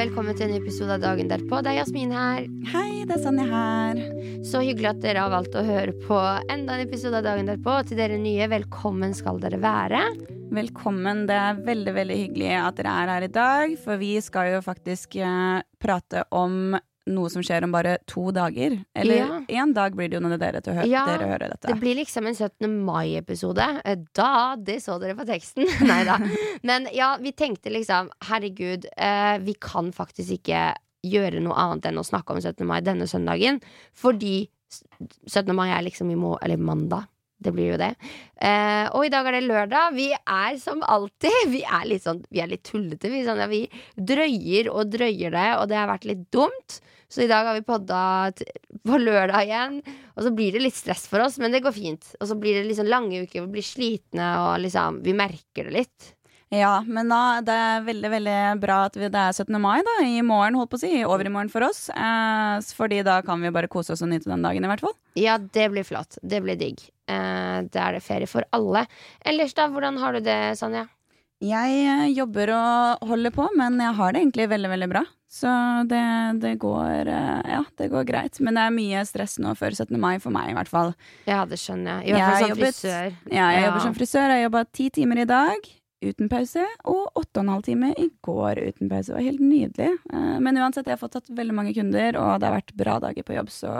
Velkommen til en ny episode av Dagen derpå. Det er Jasmin her. Hei, det er Sanja her. Så hyggelig at dere har valgt å høre på enda en episode av Dagen derpå. Og til dere nye, velkommen skal dere være. Velkommen. Det er veldig veldig hyggelig at dere er her i dag, for vi skal jo faktisk eh, prate om noe som skjer om bare to dager. Eller én dag blir det jo når dere, hø Ja, dere hører dette. Det blir liksom en 17. mai-episode. Eh, Da, det så dere på teksten. Nei da. Men ja, vi tenkte liksom, herregud, eh, vi kan faktisk ikke gjøre noe annet enn å snakke om 17. mai denne søndagen. Fordi 17. mai er liksom i må eller mandag. Det blir jo det. Eh, og i dag er det lørdag. Vi er som alltid Vi er litt sånn Vi er litt tullete. Vi, sånn, ja, vi drøyer og drøyer det, og det har vært litt dumt. Så i dag har vi podda på lørdag igjen. Og så blir det litt stress for oss, men det går fint. Og så blir det liksom lange uker, vi blir slitne, og liksom Vi merker det litt. Ja, men da, det er veldig veldig bra at vi, det er 17. mai da, i morgen, holdt på å si. I overmorgen for oss. Eh, fordi da kan vi bare kose oss og nyte den dagen, i hvert fall. Ja, det blir flott. Det blir digg. Eh, da er det ferie for alle. Ellers, da, hvordan har du det, Sanja? Jeg eh, jobber og holder på, men jeg har det egentlig veldig, veldig bra. Så det, det går eh, Ja, det går greit. Men det er mye stress nå før 17. mai, for meg i hvert fall. Ja, det skjønner jeg. I hvert fall som jobbet- frisør. Ja, jeg Ja. jobber som frisør. Jeg jobba ti timer i dag uten pause, og åtte og en halv time i går uten pause. Det var helt nydelig. Eh, Men uansett, jeg har fått tatt veldig mange kunder, og det har vært bra dager på jobb, så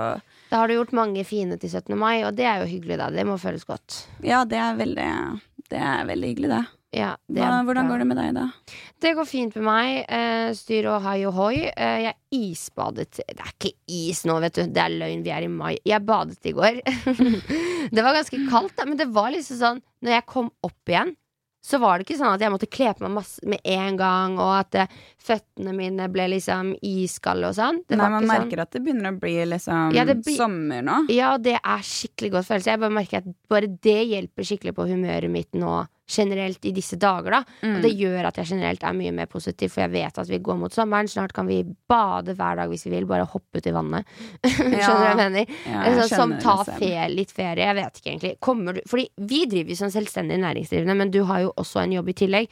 Da har du gjort mange fine til 17. mai, og det er jo hyggelig, da. Det må føles godt. ja, det er veldig, det er veldig hyggelig, det. Ja, Hva, hvordan bra. går det med deg, da? Det går fint med meg. Eh, styr og hai og hoi. Eh, jeg isbadet Det er ikke is nå, vet du. Det er løgn. Vi er i mai. Jeg badet i går. det var ganske kaldt, da, men det var liksom sånn Når jeg kom opp igjen, så var det ikke sånn at jeg måtte kle på meg masse med en gang, og at eh, føttene mine ble liksom iskalde og sånn. Det Nei, Man ikke sånn. merker at det begynner å bli liksom Ja, bli... sommer nå. Ja, det er skikkelig godt følelse. Jeg bare merker at bare det hjelper skikkelig på humøret mitt nå generelt i disse dager, da. Og Mm. det gjør at jeg generelt er mye mer positiv, for jeg vet at vi går mot sommeren. Snart kan vi bade hver dag hvis vi vil, bare hoppe ut i vannet. Skjønner du hva jeg mener? Ja, jeg jeg som skjønner ta det selv. fe, litt ferie. Jeg vet ikke egentlig. Kommer du Fordi vi driver jo som selvstendig næringsdrivende, men du har jo også en jobb i tillegg.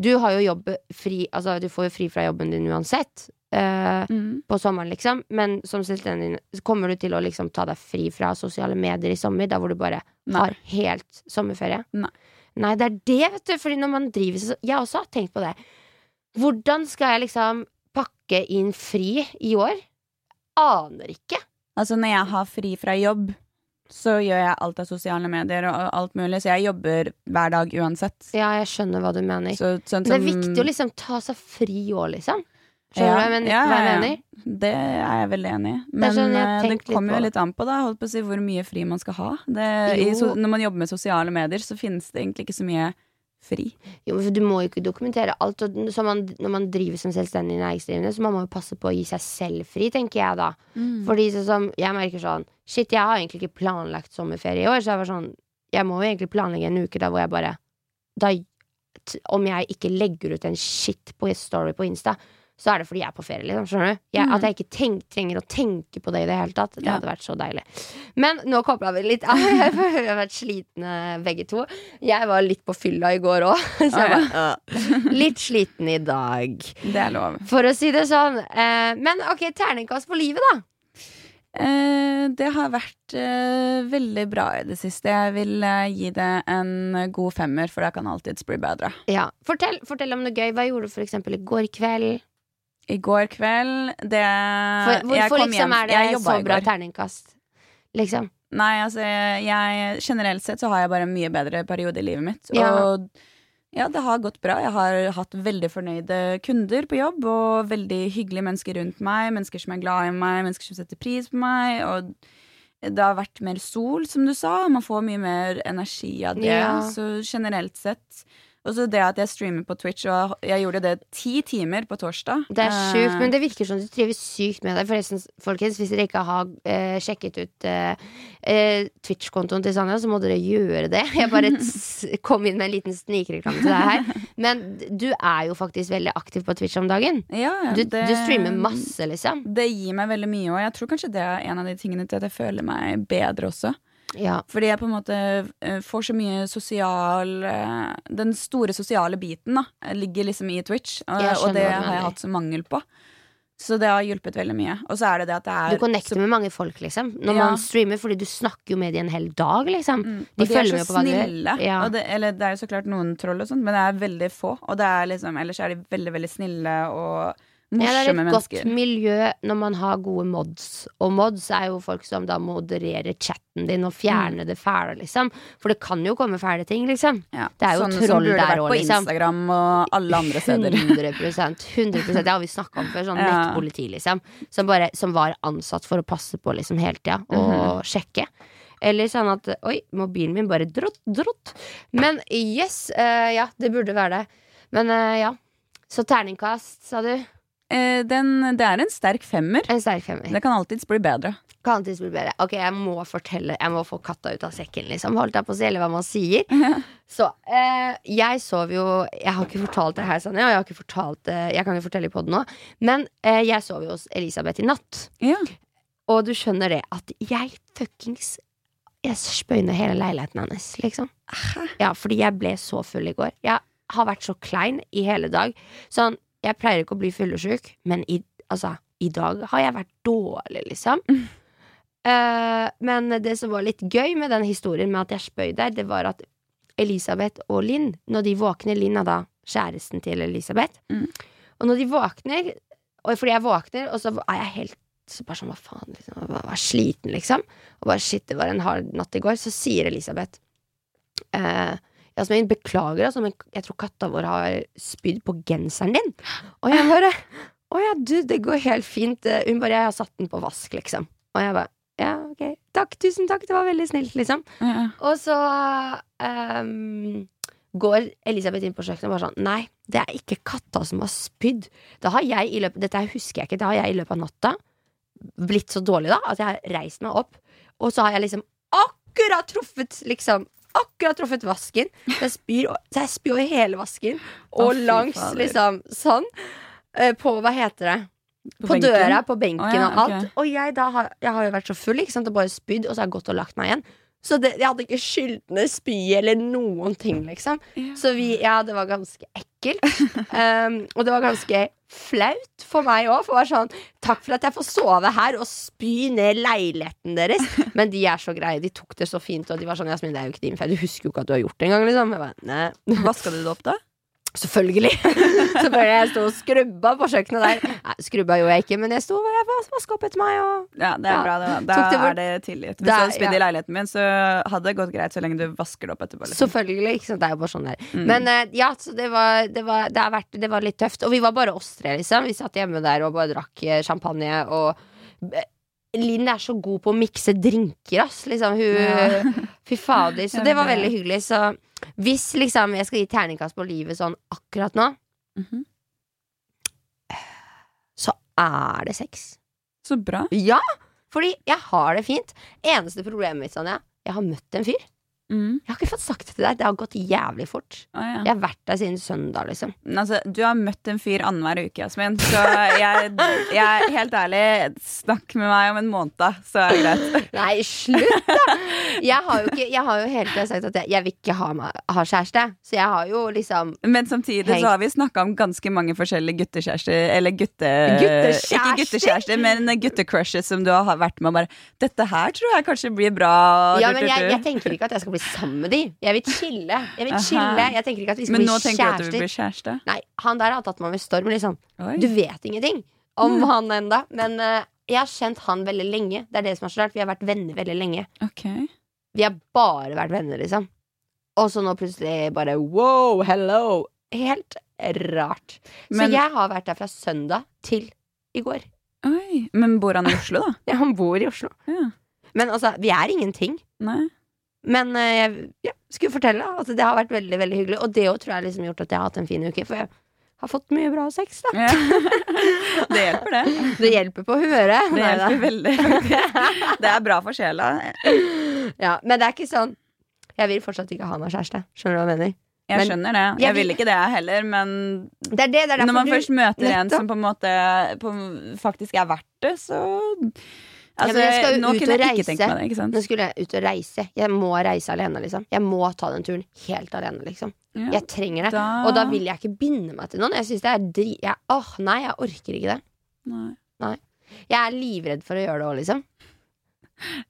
Du har jo jobb fri Altså, du får jo fri fra jobben din uansett. Uh, Mm. på sommeren, liksom. Men som selvstendig kommer du til å liksom ta deg fri fra sosiale medier i sommer, da hvor du bare Nei. har helt sommerferie? Nei. Nei, det er det, vet du. Fordi når man driver så Jeg også har tenkt på det. Hvordan skal jeg liksom pakke inn fri i år? Aner ikke. Altså når jeg har fri fra jobb, så gjør jeg alt av sosiale medier og alt mulig, så jeg jobber hver dag uansett. Ja, jeg skjønner hva du mener. Så, sånn det er viktig å liksom ta seg fri òg, liksom. Skjønner Ja, du hva jeg, ja, hva jeg mener? Det er jeg veldig enig i. Men sånn eh, det litt kommer jo litt an på, da, holdt på å si, hvor mye fri man skal ha. Det, i, so, når man jobber med sosiale medier, så finnes det egentlig ikke så mye fri. Jo, for Du må jo ikke dokumentere alt. Man, når man driver som selvstendig næringsdrivende, så man må jo passe på å gi seg selv fri, tenker jeg da. Fordi sånn som jeg merker sånn Shit, jeg har egentlig ikke planlagt sommerferie i år, så jeg var sånn Jeg må jo egentlig planlegge en uke da hvor jeg bare da, Om jeg ikke legger ut en shit på story på Insta, så er det fordi jeg er på ferie, liksom. Skjønner du? Jeg, Mm. At jeg ikke tenk, trenger å tenke på det i det hele tatt. Det Ja. hadde vært så deilig. Men nå kobla vi litt av. Jeg har vært slitne begge to. Jeg var litt på fylla i går òg, så jeg var litt sliten i dag. Det er lov. For å si det sånn. Eh, men ok, terningkast på livet, da. Eh, det har vært eh, veldig bra i det siste. Jeg vil eh, gi det en god femmer, for det kan alltids bli bedre. Ja. Fortell, fortell om noe gøy. Hva gjorde du eksempel i går kveld? I går kveld det For, hvorfor kom liksom hjem- er det så bra terningkast? Liksom. Nei, altså jeg, Generelt sett så har jeg bare en mye bedre periode i livet mitt. Ja. Og ja, det har gått bra. Jeg har hatt veldig fornøyde kunder på jobb, og veldig hyggelige mennesker rundt meg. Mennesker som er glad i meg, mennesker som setter pris på meg. Og det har vært mer sol, som du sa. Man får mye mer energi av det. Ja. Så generelt sett Og så det at jeg streamer på Twitch, og jeg gjorde det ti timer på torsdag. Det er sjukt, Eh, men det virker som du trives sykt med det. Forresten, folkens, hvis dere ikke har eh, sjekket ut eh, eh, Twitch-kontoen til Sanja, så må dere gjøre det. Jeg bare kom inn med en liten snikreklame til deg her. Men du er jo faktisk veldig aktiv på Twitch om dagen. ja, ja, Du, det- du streamer masse, liksom. Det gir meg veldig mye, og jeg tror kanskje det er en av de tingene til at jeg føler meg bedre også. Ja. Fordi jeg på en måte eh, får så mye sosial eh, Den store sosiale biten da ligger liksom i Twitch, og, det har jeg hatt så mangel på. Så det har hjulpet veldig mye. Og så er det det at det er Du connecter med mange folk, liksom. Når Ja. man streamer, fordi du snakker jo med dem en hel dag, liksom. Mm, De og de følger er med så snille. Ja. Det, eller det er jo så klart noen troll og sånt, men det er veldig få. Og det er liksom, ellers er de veldig, veldig snille og Ja, det er et et godt miljø når man har gode mods. Og mods er jo folk som da modererer chatten din og fjerner det fæle, liksom. For det kan jo komme fæle ting, liksom. Ja. Det er jo Sånne som troll burde der vært på liksom. Instagram og alle andre steder. 100 100 Det har vi snakka om før. Sånn Ja. nettpoliti, liksom. Som, bare, som var ansatt for å passe på liksom hele tida og Mhm. sjekke. Eller sånn at Oi, mobilen min bare drott, drott. Men yes, uh, ja, det burde være det. Men uh, ja. Så terningkast, sa du? Eh, den, det er en sterk femmer. En sterk femmer. Det kan alltids bli bedre. Kan alltids bli bedre. Ok, jeg må fortelle Jeg må få katta ut av sekken, liksom. Holdt jeg på å si, eller hva man sier. Så eh, jeg sov jo Jeg har ikke fortalt det her, Sanja, og jeg har ikke fortalt det Jeg kan jo fortelle i poden nå, men eh, jeg sov jo hos Elisabeth i natt. Ja. Og du skjønner det at jeg fuckings Jeg spøyner hele leiligheten hennes, liksom. Ja, fordi jeg ble så full i går. Jeg har vært så klein i hele dag. Sånn, jeg pleier ikke å bli fyllesyk, men i, altså, i dag har jeg vært dårlig, liksom. Eh, men det som var litt gøy med den historien med at jeg spøy der, det var at Elisabeth og Linn, når de våkner Linn er da kjæresten til Elisabeth. Mm. Og når de våkner, og fordi jeg våkner, og så er jeg helt så bare sånn, hva faen, liksom, jeg var, sliten, liksom. Og bare shit, det var en hard natt i går. Så sier Elisabeth eh, Jasmin, beklager, altså, men jeg tror katta vår har spydd på genseren din. Og jeg bare Å ja, du, det går helt fint. Hun bare Jeg har satt den på vask, liksom. Og jeg bare Ja, ok. Takk, tusen takk, det var veldig snilt, liksom. Ja. Og så um, går Elisabeth inn på kjøkkenet og bare sånn Nei, det er ikke katta som har spydd. Da har jeg i løpet Dette husker jeg ikke. Det har jeg i løpet av natta blitt så dårlig da at jeg har reist meg opp, og så har jeg liksom akkurat truffet liksom Akkurat truffet vasken. Så jeg spyr, så jeg spyr over hele vasken. Og oh, langs liksom sånn. eh, På hva heter det? På, på døra, på benken oh, ja, og alt. Og jeg, da har, jeg har jo vært så full, ikke sant, og bare spydd, og så har jeg gått og lagt meg igjen. Så det, jeg hadde ikke skyldt ned spyet eller noen ting, liksom. Ja. Så vi, ja, det var ganske ekkelt. Um, og det var ganske flaut for meg òg. For å være sånn Takk for at jeg får sove her og spy ned leiligheten deres. Men de er så greie. De tok det så fint, og de var sånn Jasmin, det er jo ikke din feil. Du husker jo ikke at du har gjort det engang, liksom. Jeg bare, nei. Vaska du det opp, da? Selvfølgelig. så bare jeg sto og skrubba på kjøkkenet der. Nei, skrubba gjorde jeg ikke, men jeg sto og jeg vaska opp etter meg. Og Ja, det er Ja. bra. det Da, det er det tilgitt. Hvis du hadde spydd ja. i leiligheten min, så hadde det gått greit så lenge du vasker det opp etterpå. Liksom. Selvfølgelig. ikke sant? Det er jo bare sånn der. Mm. Men eh, ja, så det var, det, var, det, har vært, det var litt tøft. Og vi var bare oss tre, liksom. Vi satt hjemme der og bare drakk eh, champagne. Og eh, Linn er så god på å mikse drinker, ass. Liksom, hun Ja. Fy fader. Så det var veldig hyggelig. Så hvis liksom jeg skal gi terningkast på livet sånn akkurat nå, Mhm. så er det sex. Så bra. Ja! Fordi jeg har det fint. Eneste problemet mitt, Sonja, jeg har møtt en fyr. Mm. Jeg har ikke fått sagt det til deg. Det har gått jævlig fort. Å, ja. Jeg har vært der siden søndag, liksom. Men Altså, du har møtt en fyr annenhver uke, Jasmin. Så jeg, jeg helt ærlig, snakk med meg om en måned, så er det greit. Nei, slutt, da! Jeg har jo, ikke, jeg har jo hele tida sagt at jeg, jeg vil ikke ha, ha kjæreste. Så jeg har jo liksom Men samtidig hengt. så har vi snakka om ganske mange forskjellige guttekjærester, eller gutte... Guttekjærester? Ikke guttekjærester, men guttecrushes som du har vært med og bare Dette her tror jeg kanskje blir bra. Ja, men jeg, jeg tenker ikke at jeg skal bli sammen med de. Jeg vil chille. Jeg vil chille. Jeg tenker ikke at vi skal Men bli nå tenker du at du vil bli kjæreste? Nei, han der har tatt meg med storm, liksom. Oi. Du vet ingenting om han enda. Men uh, jeg har kjent han veldig lenge. Det er det som er så rart. Vi har vært venner veldig lenge. Okay. Vi har bare vært venner, liksom. Og så nå plutselig bare wow, hello. Helt rart. Men, Så jeg har vært der fra søndag til i går. oi, men bor han i Oslo, da? Ja, han bor i Oslo. Ja. Men altså, vi er ingenting. Nei. Men eh, jeg, ja, skulle fortelle at det har vært veldig veldig hyggelig. Og det òg tror jeg liksom gjort at jeg har hatt en fin uke. For jeg har fått mye bra sex, da. Ja. det hjelper, det. Det hjelper på humøret. Det Neida. hjelper veldig, faktisk. Det er bra for sjela. Ja, men det er ikke sånn Jeg vil fortsatt ikke ha meg kjæreste. Skjønner du hva jeg mener? Jeg Men- skjønner det. Jeg Jeg vil- ikke det jeg heller, men Det det, det når man først møter en som på en måte på, faktisk er verdt det, så Altså, jeg skal jo ut og reise. meg. Nå skulle jeg ut og reise. Jeg må reise alene, liksom. Jeg må ta den turen helt alene, liksom. Ja. Jeg trenger det. Da- Og da vil jeg ikke binde meg til noen. Jeg syns det er dri... Jeg, åh, nei, jeg orker ikke det. Nei. Jeg er livredd for å gjøre det òg, liksom.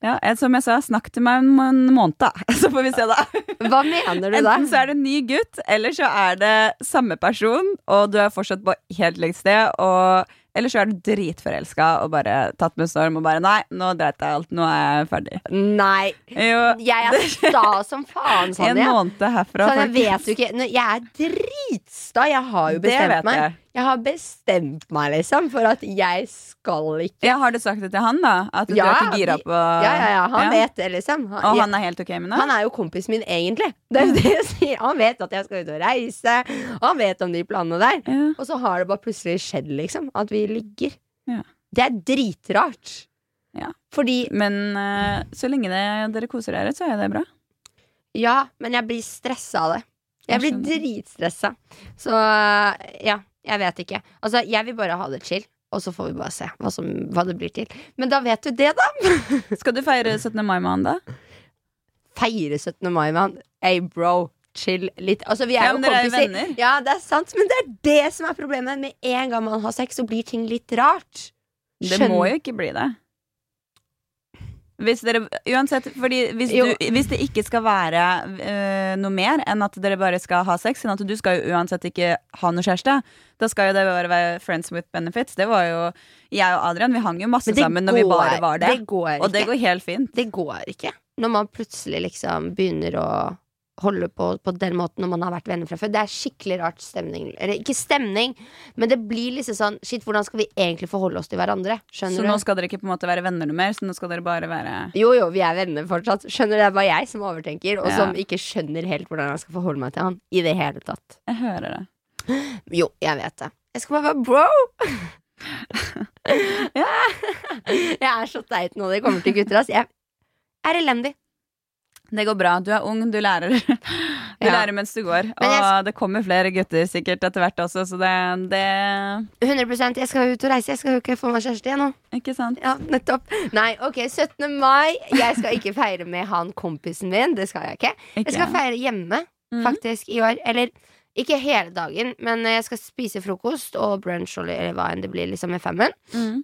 Ja, som jeg sa, snakk til meg om en måned, da. Så får vi se, da. Hva mener du da? Enten så er det en ny gutt, eller så er det samme person, og du er fortsatt på helt likt sted, og eller så er du dritforelska og bare tatt med storm og bare Nei, nå dreit jeg alt. Nå er jeg ferdig. Nei. Jo, Jeg er sta som faen, en måned herfra, folkens. vet du ikke Jeg er dritsta. Jeg har jo bestemt meg. jeg. Jeg har bestemt meg, liksom, for at jeg skal ikke jeg har du sagt det til han, da? At du Ja, er ikke gira på Ja, ja, ja. Han Ja. vet det, liksom. Han, Og han er helt ok med det? Han er jo kompisen min, egentlig. Det er det jeg sier. Han vet at jeg skal ut og reise. Han vet om de planene der. Ja. Og så har det bare plutselig skjedd, liksom. At vi ligger. Ja. Det er dritrart. Ja. Fordi Men uh, så lenge det, dere koser dere, så er det bra. Ja, men jeg blir stressa av det. Jeg blir skjønner. dritstressa. Så ja, jeg vet ikke. Altså, jeg vil bare ha det chill. Og så får vi bare se hva, som, hva det blir til. Men da vet du det, da! Skal du feire 17. mai med han, da? Feire 17. mai med han. Hey, bro. Chill litt. Altså, vi er Ja, jo dere er. Ja, det er sant, men det er det som er problemet. Med en gang man har sex, så blir ting litt rart. Det må jo ikke bli det. Hvis dere, uansett, hvis, du, hvis det ikke skal være øh, noe mer enn at dere bare skal ha sex, sånn at du skal jo uansett ikke ha noe kjæreste, da skal jo det bare være friends with benefits. Det var jo Jeg og Adrian, vi hang jo masse sammen går, når vi bare var det. Det går og det går helt fint. Det går ikke. Når man plutselig liksom begynner å holde på på den måten når man har vært venner fra før. Det er skikkelig rart stemning. Eller ikke stemning, men det blir liksom sånn Shit, hvordan skal vi egentlig forholde oss til hverandre? Skjønner Så Skjønner nå skal dere ikke på en måte være venner noe mer, så nå skal dere bare være Jo, jo, vi er venner fortsatt. Skjønner du, Det er bare jeg som overtenker, og Ja. som ikke skjønner helt hvordan jeg skal forholde meg til han. I det hele tatt. Jeg hører det. Jo, jeg vet det. Jeg skal bare være bro! Jeg er så teit nå det kommer til gutter. ass. Jeg er elendig. Det går bra. Du er ung, du lærer. Du Ja. lærer mens du går. Og jeg- det kommer flere gutter sikkert etter hvert også, så det, det 100 Jeg skal ut og reise. Jeg skal jo ikke få meg kjæreste igjen nå. Ikke sant? Ja, nettopp. Nei, ok, 17. mai. Jeg skal ikke feire med han kompisen min. Det skal jeg ikke. Jeg skal feire hjemme, Mhm. faktisk, i år. Eller ikke hele dagen, men jeg skal spise frokost og brunch eller eller hva enn det blir, liksom med femmen. Mm.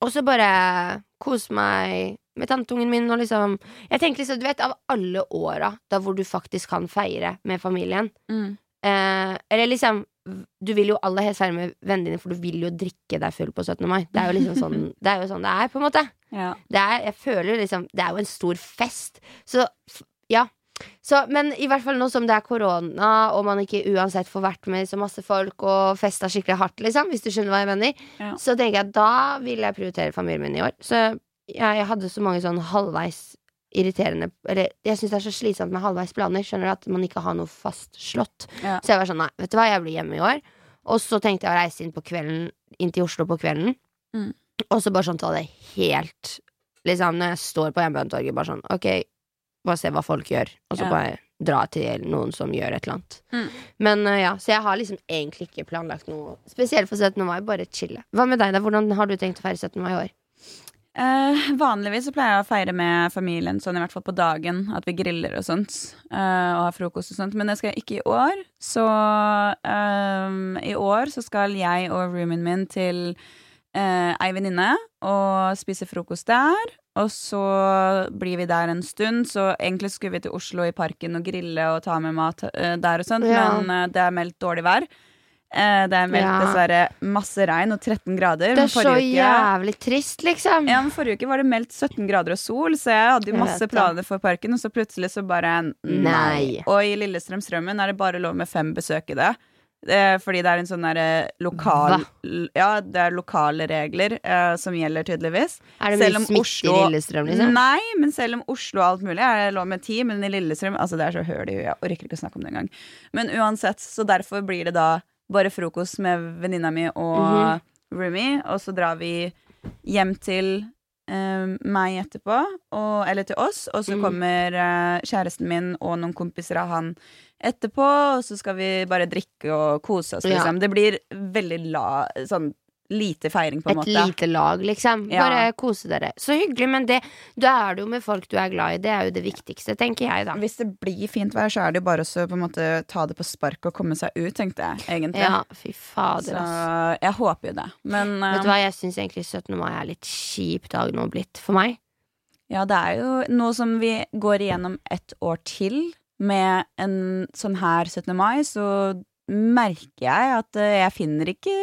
Og så bare kose meg med tanteungen min og liksom Jeg tenker liksom, du vet, av alle åra da hvor du faktisk kan feire med familien Mm. eh, Eller liksom Du vil jo aller helst feire med vennene dine, for du vil jo drikke deg full på 17. mai. Det er jo liksom sånn det er, jo sånn det er på en måte. Ja. Det er, jeg føler liksom Det er jo en stor fest. Så ja. Så, men i hvert fall nå som det er korona, og man ikke uansett får vært med så masse folk og festa skikkelig hardt, liksom, hvis du skjønner hva jeg mener, Ja. så tenker jeg at da vil jeg prioritere familien min i år. Så ja, jeg hadde så mange sånn halvveis irriterende Eller jeg syns det er så slitsomt med halvveis planer. Skjønner du at man ikke har noe fastslått. Ja. Så jeg var sånn, nei, vet du hva, jeg blir hjemme i år. Og så tenkte jeg å reise inn på kvelden Inn til Oslo på kvelden. Mm. Og så bare sånn ta det helt Liksom når jeg står på Jernbanetorget, bare sånn ok, bare se hva folk gjør, og så Ja. bare dra til noen som gjør et eller annet. Mm. Men uh, ja, så jeg har liksom egentlig ikke planlagt noe spesielt for 17. mai, bare chille. Hva med deg, da? Hvordan har du tenkt å feire 17. mai i år? Eh, vanligvis så pleier jeg å feire med familien, sånn i hvert fall på dagen. At vi griller og sånt. eh, og har frokost og sånt. Men det skal jeg ikke i år. Så eh, i år så skal jeg og roomien min til uh, ei venninne og spise frokost der. Og så blir vi der en stund, så egentlig skulle vi til Oslo i parken og grille og ta med mat eh, der og sånt, Ja. men eh, det er meldt dårlig vær. Eh, det er meldt Ja. dessverre masse regn og 13 grader. Det er så uke- jævlig trist, liksom. ja, men Forrige uke var det meldt 17 grader og sol, så jeg hadde jo masse planer for parken, og så plutselig så bare nei. Nei. Og i Lillestrøm Strømmen er det bare lov med fem besøkende. det fordi det er en sånn derre lokal Hva? Ja, det er lokale regler uh, som gjelder, tydeligvis. Er det mye smitte Oslo- i Lillestrøm, liksom? Nei, men selv om Oslo og alt mulig er det lov med ti, men i Lillestrøm Altså, det er så høl i huet, jeg orker ikke å snakke om det engang. Men uansett, så derfor blir det da bare frokost med venninna mi og Mhm. Rumi, og så drar vi hjem til uh, meg etterpå, og, eller til oss, og så mm. kommer uh, kjæresten min og noen kompiser av han etterpå, og så skal vi bare drikke og kose oss, Ja. liksom. Det blir veldig la, sånn lite feiring, på en Et måte. lite lag, liksom. Ja. Bare kose dere. Så hyggelig, men det, da er det jo med folk du er glad i. Det er jo det viktigste, tenker jeg, da. Hvis det blir fint vær, så er det jo bare å på en måte ta det på spark og komme seg ut, tenkte jeg egentlig. Ja, fy fader, så ass. jeg håper jo det. Men Vet du eh, hva, jeg syns egentlig 17. mai er litt kjip dag nå blitt for meg. ja, det er jo noe som vi går igjennom et år til. Med en sånn her 17. mai, så merker jeg at eh, jeg finner ikke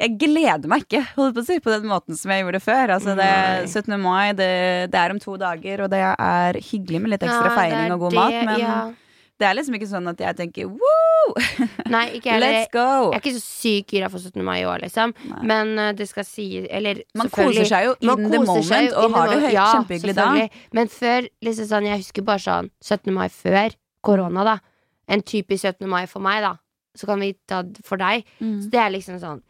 jeg gleder meg ikke på, si, på den måten som jeg gjorde før. Altså, det, Nei. 17. mai det, det er om to dager, og det er hyggelig med litt ekstra Ja, feiring og god det, mat, men ja. det er liksom ikke sånn at jeg tenker woo! Nei, ikke heller. Let's go! Jeg er ikke så syk gira for 17. mai i år, liksom. Nei. Men eh, det skal si Eller Man selvfølgelig- koser seg jo in the moment og har det. Ja, kjempehyggelig da. Men før, liksom sånn, jeg husker bare sånn 17. mai før korona, da. En typisk 17. mai for meg, da. Så kan vi ta for deg. Mm. Så det er liksom sånn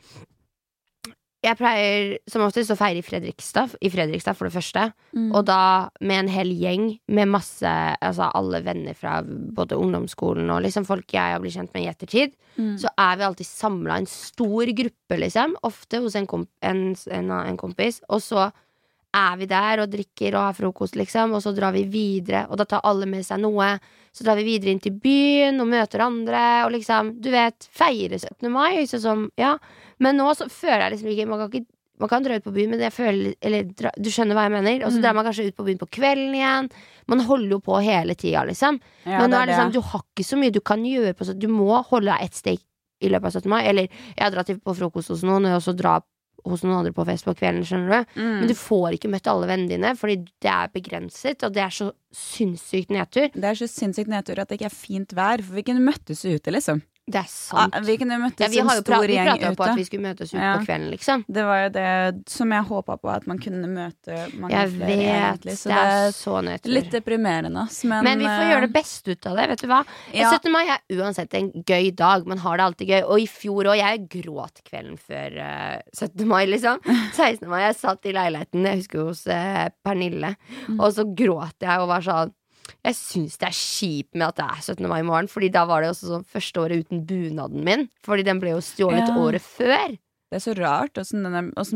Jeg pleier som oftest å feire i Fredrikstad, i Fredrikstad for det første. Mm. Og da med en hel gjeng med masse Altså alle venner fra både ungdomsskolen og liksom folk jeg har blitt kjent med i ettertid. Mm. Så er vi alltid samla en stor gruppe, liksom. Ofte hos en, komp en, en, en kompis. Og så er vi der og drikker og har frokost, liksom. Og så drar vi videre, og da tar alle med seg noe. Så drar vi videre inn til byen og møter andre og liksom, du vet, feire 17. mai. Sånn som, ja. Men nå så føler jeg liksom ikke Man kan, ikke, man kan dra ut på byen, men jeg føler Eller dra, du skjønner hva jeg mener? Og så Mm. drar man kanskje ut på byen på kvelden igjen. Man holder jo på hele tida, liksom. Ja, Men nå er det sånn, du har ikke så mye du kan gjøre på sånn. Du må holde deg ett steg i løpet av 17. mai. Eller jeg har dratt på frokost hos noen, og så dra hos noen andre på fest på kvelden. skjønner du Mm. Men du får ikke møtt alle vennene dine, fordi det er begrenset, og det er så sinnssykt nedtur. Det er så sinnssykt nedtur at det ikke er fint vær, for vi kunne møttes ute, liksom. Det er sant. Ah, vi kunne møttes ja, vi en stor gjeng ute. vi prata på at vi skulle møtes ut Ja. på kvelden, liksom. Det var jo det som jeg håpa på, at man kunne møte mange Jeg flere, vet. egentlig. Så det er så er litt deprimerende, ass. Men, Men vi får eh, gjøre det beste ut av det. Vet du hva? Ja. 17. mai er uansett en gøy dag. Man har det alltid gøy. Og i fjor òg. Jeg gråt kvelden før uh, 17. mai, liksom. 16. mai. Jeg satt i leiligheten, jeg husker hos uh, Pernille, Mm. og så gråt jeg og var sånn jeg syns det er kjipt med at det er 17. mai i morgen, Fordi da var det også sånn første året uten bunaden min. Fordi den ble jo stjålet Ja. året før. Det er så rart. Åssen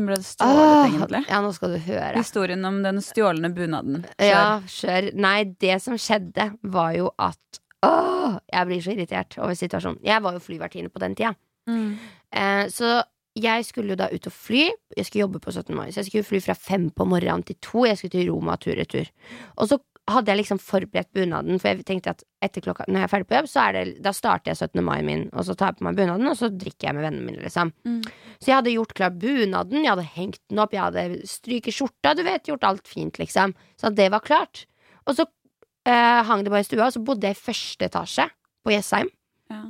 ble det Åh, stjålet, egentlig? ja, nå skal du høre. Historien om den stjålne bunaden. Kjør. Ja, kjør. Nei, det som skjedde, var jo at Åh, jeg blir så irritert over situasjonen. Jeg var jo flyvertinne på den tida. Mm. Eh, så jeg skulle jo da ut og fly. Jeg skulle jobbe på 17. mai, så jeg skulle fly fra fem på morgenen til to. Jeg skulle til Roma tur-retur. Og så hadde jeg liksom forberedt bunaden, for jeg tenkte at etter klokka når jeg er ferdig på jobb, så det, da starter jeg 17. mai min, og så tar jeg på meg bunaden, og så drikker jeg med vennene mine, liksom. Mm. Så jeg hadde gjort klar bunaden, jeg hadde hengt den opp, jeg hadde stryket skjorta, du vet, gjort alt fint, liksom. Så det var klart. Og så eh, hang det bare i stua, og så bodde jeg i første etasje på Jessheim. Ja.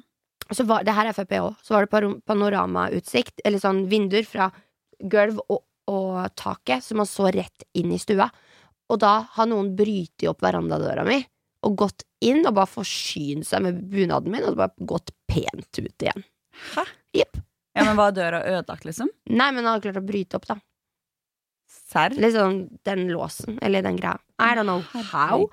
Og så var, det her er FP òg. Så var det panoramautsikt, eller sånn vinduer fra gulv og, og taket, så man så rett inn i stua. Og da har noen brytet opp verandadøra mi og gått inn og bare forsynt seg med bunaden min, og bare gått pent ut igjen. Hæ? Yep. Ja, men var døra ødelagt, liksom? Nei, men han hadde klart å bryte opp, da. Serr? Liksom den låsen, eller den greia. I don't know how.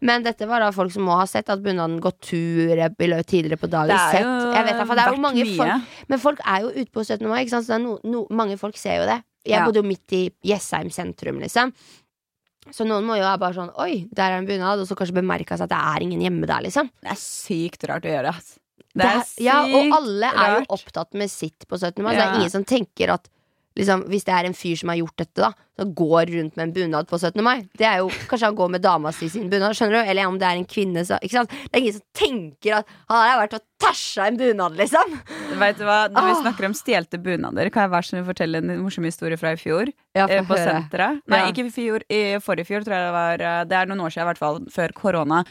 Men dette var da folk som må ha sett at bunaden gått tur tidligere på dagen. Det er Sett. Jeg vet, for det er jo mange mye. folk, men folk er jo ute på 17. mai, så det no, no, mange folk ser jo det. Jeg Ja. bodde jo midt i Jessheim sentrum, liksom. Så noen må jo være bare sånn Oi, der er en bunad, og så kanskje bemerka seg at det er ingen hjemme der, liksom. Det er sykt rart å gjøre, ass. Det er sykt ja, og alle er jo rart. opptatt med sitt på 17. mai. så Det er ingen som tenker at liksom, hvis det er en fyr som har gjort dette, da, som går rundt med en bunad på 17. mai. Det er jo Kanskje han går med dama si sin bunad, skjønner du? Eller om det er en kvinne, så? Det er ingen som tenker at han har vært og tæsja en bunad, liksom. Vet du hva, Når vi Ah. snakker om stjelte bunader, kan jeg være så snill fortelle en morsom historie fra i fjor? Ja, eh, på senteret. Nei, Ja. ikke i fjor. I forrige fjor, tror jeg det var. eh, Det er noen år siden, i hvert fall. Før korona.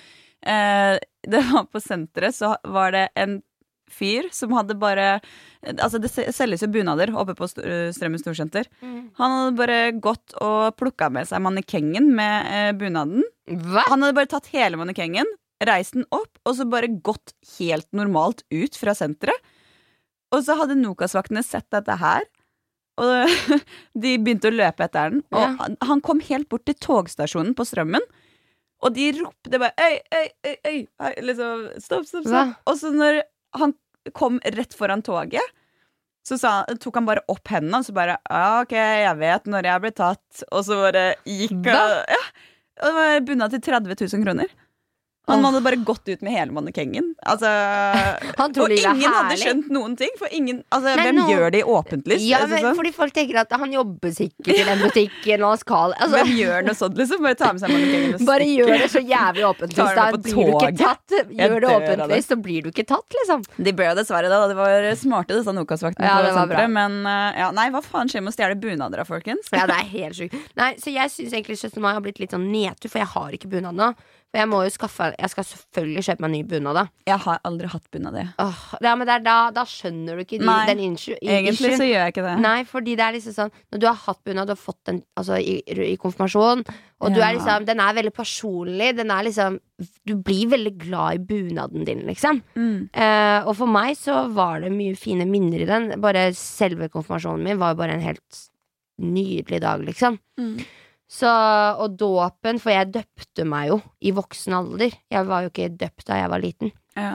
Eh, det var på senteret, så var det en fyr som hadde bare Altså, det selges jo bunader oppe på øh, Strømmen Storsenter. Mm. Han hadde bare gått og plukka med seg mannekengen med eh, bunaden. Hva? Han hadde bare tatt hele mannekengen, reist den opp, og så bare gått helt normalt ut fra senteret. Og så hadde Nokas-vaktene sett dette her, og de begynte å løpe etter den. Og Ja. han- kom helt bort til togstasjonen på Strømmen, og de ropte bare øy, øy, øy, øy, liksom, stopp, stopp, Hva? stopp. Og så når han kom rett foran toget, så sa, tok han bare opp hendene og så bare ja, OK, jeg vet når jeg ble tatt. Og så bare gikk han ja, og det var bunna til 30 000 kroner. Han hadde bare gått ut med hele mannekengen. Altså, og ingen hadde skjønt noen ting. For ingen, altså, Nei, hvem nå- gjør det i åpent lys? Ja, men sånn. fordi folk tenker at han jobber sikkert i den butikken, og skal altså, Hvem gjør noe sånt, liksom? Bare ta med seg mannekengen og Bare gjør det så jævlig åpent lys. Da blir du ikke tatt. Gjør det åpent lys, så blir du ikke tatt, liksom. De ble jo dessverre det. da. De var smarte, disse Nokas-vaktene. Ja, det var bra. Men eh, ja, nei, hva faen skjer med å stjele bunader da, folkens? Ja, det er helt sjukt. Nei, så jeg syns egentlig 17. mai har blitt litt sånn nedtur, for jeg har ikke bunad nå. For jeg må jo skaffe Jeg skal selvfølgelig kjøpe meg ny bunad, da. Jeg har aldri hatt bunader. Åh, ja, men da, da skjønner du ikke de, Nei, den issue. Egentlig så gjør jeg ikke det. Nei, fordi det er liksom sånn Når du har hatt bunad, du har fått den altså, i, i konfirmasjon, og du er liksom Den er veldig personlig. Den er liksom Du blir veldig glad i bunaden din, liksom. Mm. Eh, og for meg så var det mye fine minner i den. Bare selve konfirmasjonen min var jo bare en helt nydelig dag, liksom. Mm. Så, og dåpen, for jeg døpte meg jo i voksen alder. Jeg var jo ikke døpt da jeg var liten. Ja.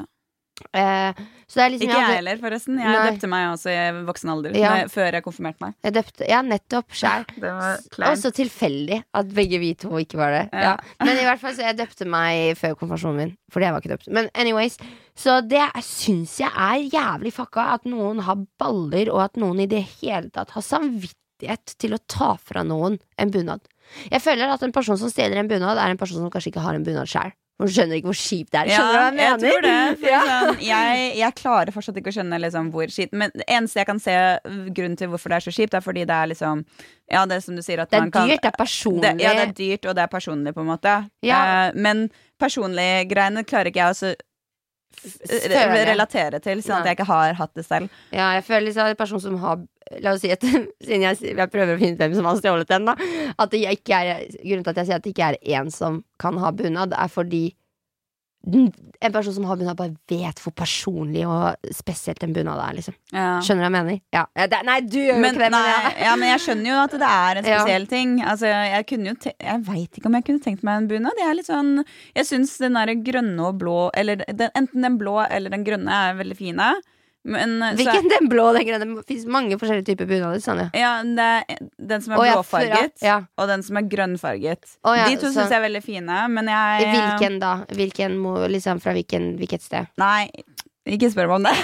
Eh, er liksom Ikke jeg heller, forresten. Jeg Nei. døpte meg også i voksen alder. Ja. når- Før jeg konfirmerte meg. Jeg døpte, ja, nettopp. Sjæl. Det Og så tilfeldig at begge vi to ikke var det. Ja. Ja. Men i hvert fall så jeg døpte meg før konfirmasjonen min. Fordi jeg var ikke døpt. Men anyways Så det syns jeg er jævlig fucka at noen har baller, og at noen i det hele tatt har samvittighet til å ta fra noen en bunad. Jeg føler at en person som stjeler en bunad, er en person som kanskje ikke har en bunad. For du skjønner ikke hvor kjipt det er. Skjønner hva jeg jeg tror det. For Ja. sånn, jeg, jeg klarer fortsatt ikke å skjønne liksom, hvor kjipt Men det eneste jeg kan se grunnen til hvorfor det er så kjipt, er fordi det er liksom Ja, det er som du sier at Det er man kan dyrt, det er personlig. det, ja, det er dyrt, og det er personlig, på en måte. Ja. Eh, men personlige greiene klarer ikke jeg å relatere til, sånn at jeg ikke har hatt det selv. Ja, jeg føler liksom en person som har La oss si at Siden jeg, jeg prøver å finne ut hvem som har stjålet den, da. At det ikke er, grunnen til at jeg sier at det ikke er én som kan ha bunad, er fordi en person som har bunad, bare vet hvor personlig og spesielt en bunad er. liksom Ja. Skjønner du hva jeg mener? Ja. Det, nei, du gjør jo ikke det, men nei, ja. ja, men jeg skjønner jo at det er en spesiell ting. Altså, jeg kunne Jeg veit ikke om jeg kunne tenkt meg en bunad. Jeg sånn Jeg syns den der grønne og blå Eller den, enten den blå eller den grønne er veldig fine. Men så Hvilken den blå den grønne? Det fins mange forskjellige typer bunader. Sånn, Ja, det er den som er oh, ja, blåfarget, ja. og den som er grønnfarget. Oh, ja, De to syns jeg er veldig fine, men jeg Hvilken da? Hvilken, liksom, fra hvilken, hvilket sted? Nei, ikke spør meg om det.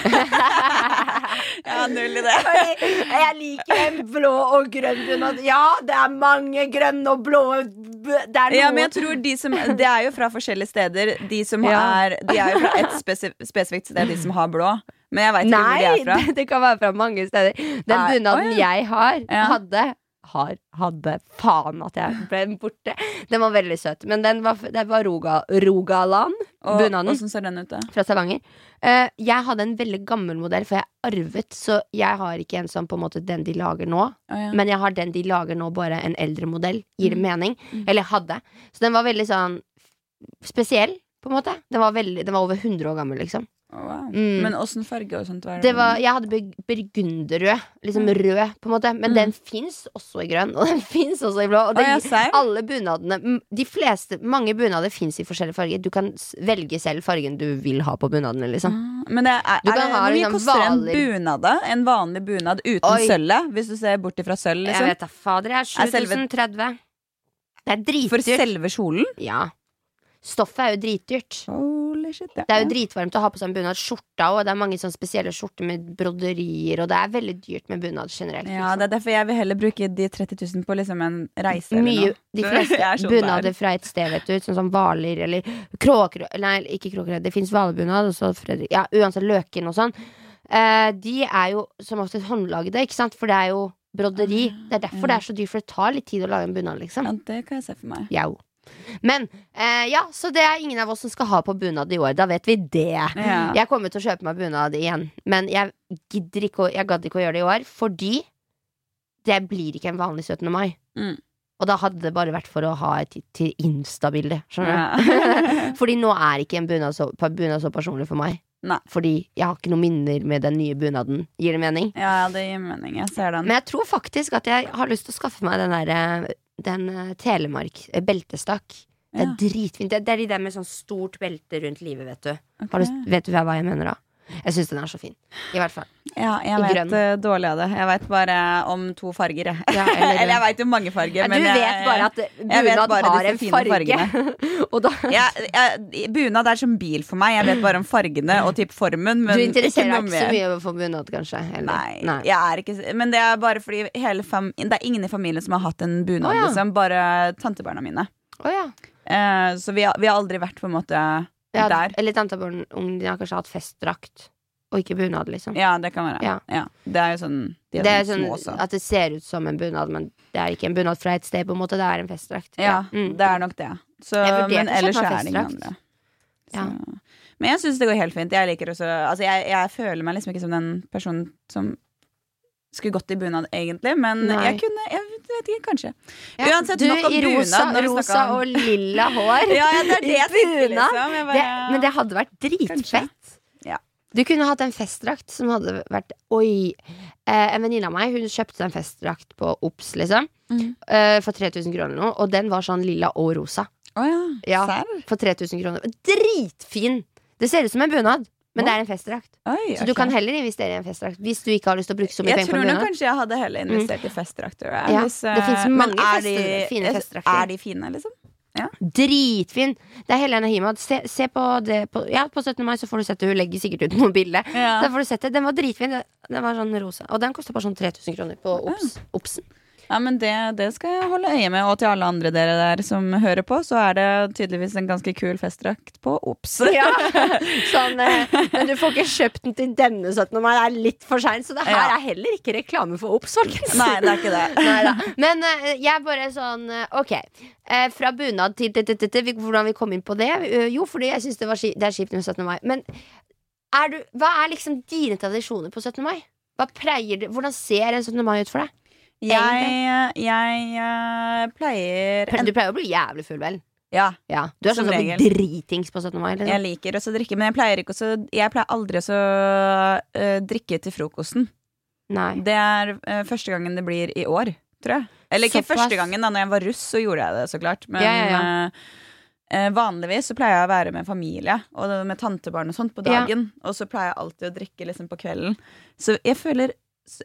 jeg har null i det. Fordi jeg liker en blå og grønn bunad. Ja, det er mange grønne og blå Det er noe Ja, men jeg tror de som Det er jo fra forskjellige steder. De som Ja. er De er jo fra et spesif spesifikt sted, de som har blå. Men jeg veit ikke hvor de er fra. det, det kan være fra mange steder. Den Nei, bunaden jeg har, hadde har, hadde Faen at jeg ble borte. Den var veldig søt. Men den var, det var Roga, Rogaland. Og bunaden. åssen ser den ut, da? fra Stavanger. Uh, jeg hadde en veldig gammel modell, for jeg arvet, så jeg har ikke en sånn på en måte den de lager nå. Oh, ja. Men jeg har den de lager nå, bare en eldre modell. Gir det Mm. mening? Mm. Eller hadde. Så den var veldig sånn spesiell, på en måte. Den var, veldig, den var over 100 år gammel, liksom. Wow. Mm. Men åssen farge og sånt? var er Det var, jeg hadde bur- burgunderrød. Liksom Mm. rød, på en måte. Men Mm. den fins også i grønn, og den fins også i blå. Og den, oh, alle bunadene De fleste, Mange bunader fins i forskjellige farger. Du kan velge selv fargen du vil ha på bunadene, liksom. Ah, Men det er, Du er ha mye liksom koster en bunad, da? En vanlig bunad uten Oi. sølvet? Hvis du ser bort ifra sølv, Jeg liksom? vet da fader. Jeg er Er 7030. Det er For selve kjolen? Ja. Stoffet er jo dritdyrt. Holy shit, ja. Det er jo dritvarmt å ha på seg en bunad. Skjorta og det er mange sånne spesielle skjorter med broderier, og det er veldig dyrt med bunad generelt. Ja, liksom. det er derfor jeg vil heller bruke de 30 000 på liksom en reise eller Mye, de fleste sånn bunader fra et sted, vet du. Sånn som Hvaler eller Kråkerød Nei, ikke Kråkerød. Det fins hvalbunad, og så Fredrik Ja, uansett Løken og sånn. Uh, de er jo som oftest håndlagde, ikke sant? For det er jo broderi. Ah, Det er derfor det er så dyrt, for det tar litt tid å lage en bunad, liksom. Ja, det kan jeg se for meg. Jau. Men eh, ja, så det er ingen av oss som skal ha på bunad i år. Da vet vi det. Ja. Jeg kommer til å kjøpe meg bunad igjen, men jeg gidder ikke å, Jeg gadd ikke å gjøre det i år, fordi det blir ikke en vanlig 17. mai. Mm. Og da hadde det bare vært for å ha et til Insta-bilde. Skjønner du? Ja. Fordi nå er ikke en bunad så, bunad så personlig for meg. Nei. Fordi jeg har ikke noen minner med den nye bunaden. Gir det mening? ja, det gir mening. Jeg ser den. Men jeg tror faktisk at jeg har lyst til å skaffe meg den der Den uh, Telemark eh, beltestakk. Det er Ja. dritfint. Det, det er de der med sånn stort belte rundt livet, vet du. Okay. Du vet du hva jeg mener da? Jeg syns den er så fin. I hvert fall. Ja, jeg vet eh, dårlig av det. Jeg vet bare om to farger, jeg. Ja, eller- eller jeg veit jo mange farger, Ja, du men jeg, vet bare at bunad har en farge. Bunad er som bil for meg. Jeg vet bare om fargene og typ formen. Men Du interesserer deg ikke så mye for bunad, kanskje? Eller? Nei, Jeg er ikke, men det er bare fordi Det er ingen i familien som har hatt en bunad, oh, liksom. Bare tantebarna mine. Oh, ja. Eh, så vi har, vi har aldri vært på en måte ja. der. Eller tantebarn de har kanskje hatt festdrakt. Og ikke bunad, liksom. Ja, det kan være. Ja. Ja. Det er jo sånn De er, det er sånn sånn små også. at det ser ut som en bunad, men det er ikke en bunad fra et sted, på en måte. Det er en festdrakt. Ja, Mm. det er nok det. Så, men ellers er det ingen andre. Ja. Men jeg syns det går helt fint. Jeg liker også Altså, jeg, jeg føler meg liksom ikke som den personen som skulle gått i bunad, egentlig, men Nei. jeg kunne Jeg vet ikke, kanskje. Ja. Uansett, du i rosa, rosa og lilla hår. Ja, ja, det er det tenker, Bunad. liksom. Det, bare, men det hadde vært dritfett. Ja. Du kunne hatt en festdrakt som hadde vært Oi. Eh, en venninne av meg Hun kjøpte en festdrakt på Ops, liksom. Mm. Eh, for 3000 kroner eller noe. Og den var sånn lilla og rosa. Oh, ja. Ja. For 3000 kroner. Dritfin! Det ser ut som en bunad, men det er en festdrakt. Oi, Så du kan heller investere i en festdrakt hvis du ikke har lyst til å bruke så mye jeg penger på tror en nok bunad. kanskje jeg hadde heller investert i festdrakter. Ja, hvis, det finnes eh, mange er de- fine festdrakter. Er de fine, liksom? Dritfin! Det er Helene Himad. Se, se på det på, Ja, på 17. mai så får du sett det. Hun legger sikkert ut noen bilder. Ja. Den var dritfin. Den- var sånn rosa. Og den kosta bare sånn 3000 kroner på. Obsen. Ja, men det, det skal jeg holde øye med. Og til alle andre dere der som hører på, så er det tydeligvis en ganske kul festdrakt på Ops. Ja, sånn, eh, men du får ikke kjøpt den til denne 17. mai. Det er litt for seint. Så det her er heller ikke reklame for Ops, folkens. Nei, det er ikke det. Neida. Men eh, jeg er bare sånn eh, Ok. Fra bunad til vi- Hvordan vi kom inn på det? Jo, fordi jeg syns det, det er kjipt med 17. mai. Men er du, hva er liksom dine tradisjoner på 17. mai? Hva pleier Hvordan ser en 17. mai ut for deg? Jeg, jeg eh, pleier en, Du pleier å bli jævlig full, vel? Ja, Ja, Du er sånn som blir dritings på 17. mai? jeg Liksom. liker også å drikke, men jeg pleier, også, jeg pleier aldri å å drikke til frokosten. Nei. Det er uh, første gangen det blir i år, tror jeg. Eller ikke Såpass. første gangen, da når jeg var russ, så gjorde jeg det, så klart. Men Ja, ja, eh, vanligvis så pleier jeg å være med familie og med tantebarn og sånt på dagen. Og så pleier jeg alltid å drikke liksom på kvelden. Så jeg føler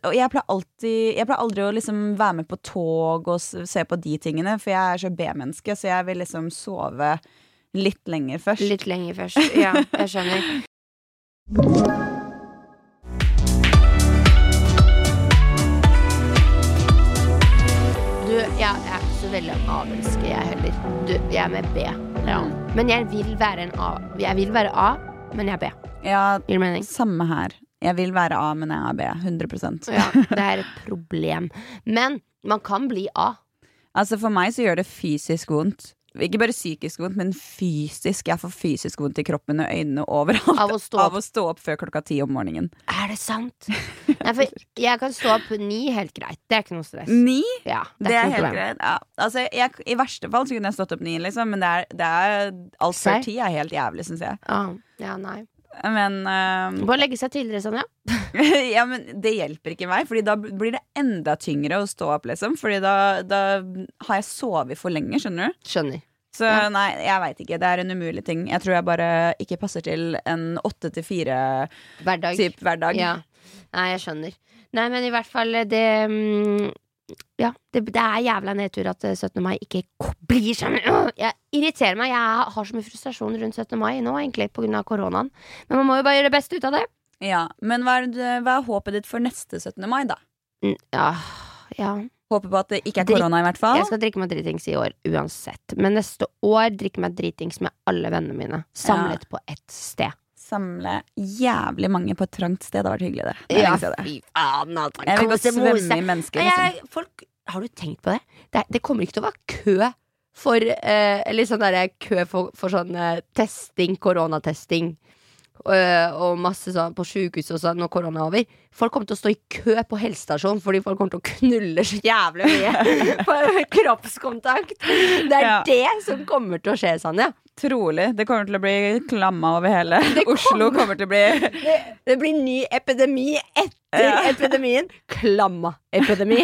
og jeg pleier, alltid, jeg pleier aldri å liksom være med på tog og se på de tingene, for jeg er så B-menneske, så jeg vil liksom sove litt lenger først. Litt lenger først. Ja, jeg skjønner. Du, jeg er ikke så veldig A-menneske, jeg heller. Du, jeg er med B. Ja. Men jeg vil være en A. Jeg vil være A, men jeg er B. Ja, samme her. Jeg vil være A, men jeg er B. 100% Ja, det er et problem. Men man kan bli A. Altså For meg så gjør det fysisk vondt. Ikke bare psykisk vondt, men fysisk. Jeg får fysisk vondt i kroppen og øynene overalt. Av å stå Av opp. å stå opp før klokka ti om morgenen. Er det sant? Nei, for jeg kan stå opp ni helt greit. Det er ikke noe stress. Ni? Ja, det Det er helt problem. greit. Ja. Altså, jeg, I verste fall så kunne jeg stått opp ni, liksom, men det er, det er alt før ti er helt jævlig, syns jeg. Ah, ja, nei. Men, ehm, Bare legge seg tidligere sånn, ja. ja, men det hjelper ikke meg, Fordi da blir det enda tyngre å stå opp, liksom. Fordi da, da har jeg sovet for lenge, skjønner du. Skjønner. Så Ja. nei, jeg veit ikke. Det er en umulig ting. Jeg tror jeg bare ikke passer til en åtte til fire-type Hverdag. hverdag. Ja. Nei, jeg skjønner. Nei, men i hvert fall det mm, Ja, det, det er jævla nedtur at eh, 17. mai ikke blir sånn Jeg irriterer meg. Jeg har så mye frustrasjon rundt 17. mai nå, egentlig, av koronaen. Men man må jo bare gjøre det beste ut av det. Ja, Men hva er, det, hva er håpet ditt for neste 17. mai, da? Mm, Ja, ja. Håper på at det ikke er korona, i hvert fall. Jeg skal drikke meg dritings i år uansett. Men neste år drikke meg dritings med alle vennene mine. Samlet på ett sted. Samle jævlig mange på et trangt sted. Det hadde vært hyggelig, det. Det Ja, fy faen, altså. Jeg vil gå svømme mose. i mennesker. Liksom. jeg, folk, har du tenkt på det? det? Det kommer ikke til å være kø for eh, Eller sånn derre kø for, for sånn eh, testing, koronatesting. Eh, og masse sånn på sjukehus og sånn når korona er over. Folk kommer til å stå i kø på helsestasjonen fordi folk kommer til å knulle så jævlig mye på kroppskontakt. Det er Ja. det som kommer til å skje, Sanja. Trolig. Det kommer til å bli klamma over hele Oslo. kommer til å bli Det, det blir ny epidemi etter Ja. epidemien. Klamma-epidemi.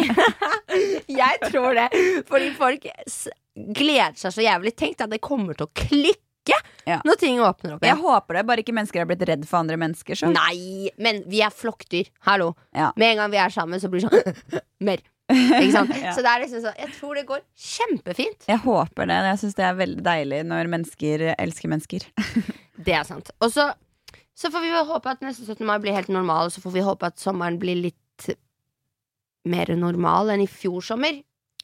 Jeg tror det. Fordi folk gleder seg så jævlig. Tenk deg at det kommer til å klikke Ja. når ting åpner opp Jeg håper det, bare ikke mennesker er blitt redd for andre mennesker. Så. Nei, men vi er flokkdyr. Hallo. Ja. Med en gang vi er sammen, så blir det sånn mer. Ikke sant? Ja. Så det er liksom sånn Jeg tror det går kjempefint. Jeg håper det. Jeg syns det er veldig deilig når mennesker elsker mennesker. Det er sant. Og så, så får vi håpe at neste 17. mai blir helt normal, og så får vi håpe at sommeren blir litt mer normal enn i fjor sommer.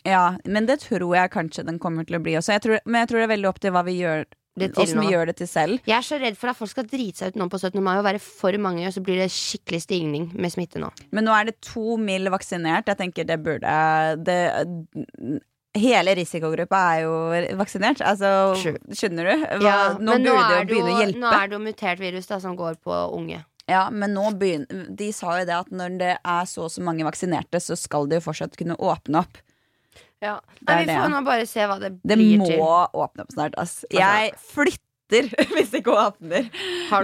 Ja, Men det tror jeg kanskje den kommer til å bli også. Jeg tror, men jeg tror det er veldig opp til hva vi gjør, Det til nå. gjør det til selv. Jeg er så redd for at folk skal drite seg ut nå på 17. mai og være for mange, og så blir det skikkelig stigning med smitte nå. Men nå er det to mil vaksinert. Jeg tenker det burde det, Hele risikogruppa er jo vaksinert. Altså, True. skjønner du? Hva, nå men burde det jo begynne å hjelpe. Nå er det jo mutert virus da, som går på unge. Ja, men nå begynner De sa jo det at når det er så og så mange vaksinerte, så skal det jo fortsatt kunne åpne opp. Ja. Nei, vi får nå bare se hva det, Det blir må til. åpne opp snart, ass. Jeg flytter hvis det ikke åpner.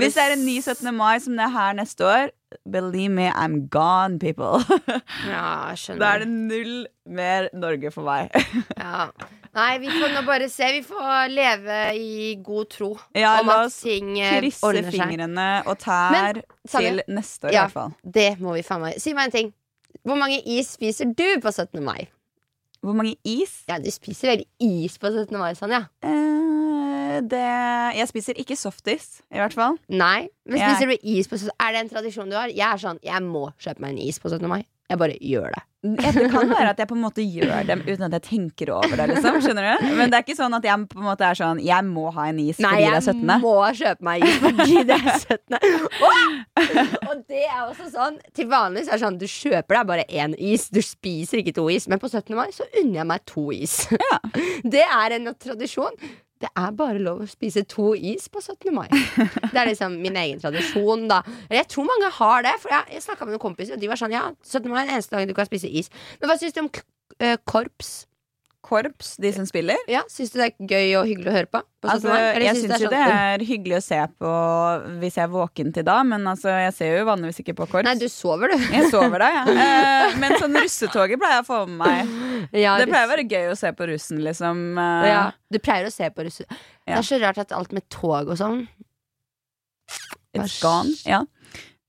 Hvis det er en ny 17. mai som det er her neste år, believe me, I'm gone, people. Ja, jeg skjønner. Da er det null mer Norge for meg. Ja. Nei, vi får nå bare se. Vi får leve i god tro Ja, om at ting eh, Krysse ordner seg. fingrene og tær Men, til neste år, i hvert fall. Det må vi faen meg. Si meg en ting. Hvor mange is spiser du på 17. mai? Hvor mange is? Ja, du spiser vel is på 17. mai, Sanja? Eh, det Jeg spiser ikke softis, i hvert fall. Nei. Men Jeg- spiser du is på 17. Er det en tradisjon du har? Jeg er sånn, jeg må kjøpe meg en is på 17. mai. Jeg bare gjør det. Det kan være at jeg på en måte gjør dem uten at jeg tenker over det. liksom, skjønner du? Men det er ikke sånn at jeg på en måte er sånn Jeg må ha en is Nei, fordi det er jeg må kjøpe meg is fordi det er 17. Åh! Og det er også sånn Til vanlig så er det sånn du kjøper deg bare én is. Du spiser ikke to is. Men på 17. mai så unner jeg meg to is. Det er en tradisjon. Det er bare lov å spise to is på 17. mai. Det er liksom min egen tradisjon, da. Jeg tror mange har det. For jeg, jeg snakka med noen kompiser, og de var sånn Ja, 17. mai er den eneste dagen du kan spise is. Men hva syns du om eh, korps? Korps, de som spiller. Ja, Syns du det er gøy og hyggelig å høre på? på Altså. Jeg syns syns jo sånn, det er hyggelig å se på hvis jeg er våken til da, men altså, jeg ser jo vanligvis ikke på korps. Nei, du sover, du. Jeg sover da, ja. Eh, men sånn russetoget pleier jeg å få med meg. Ja, Det pleier å være gøy å se på russen, liksom. eh, ja, Du pleier å se på russen. Det er så rart at alt med tog og sånn It's gone. Ja.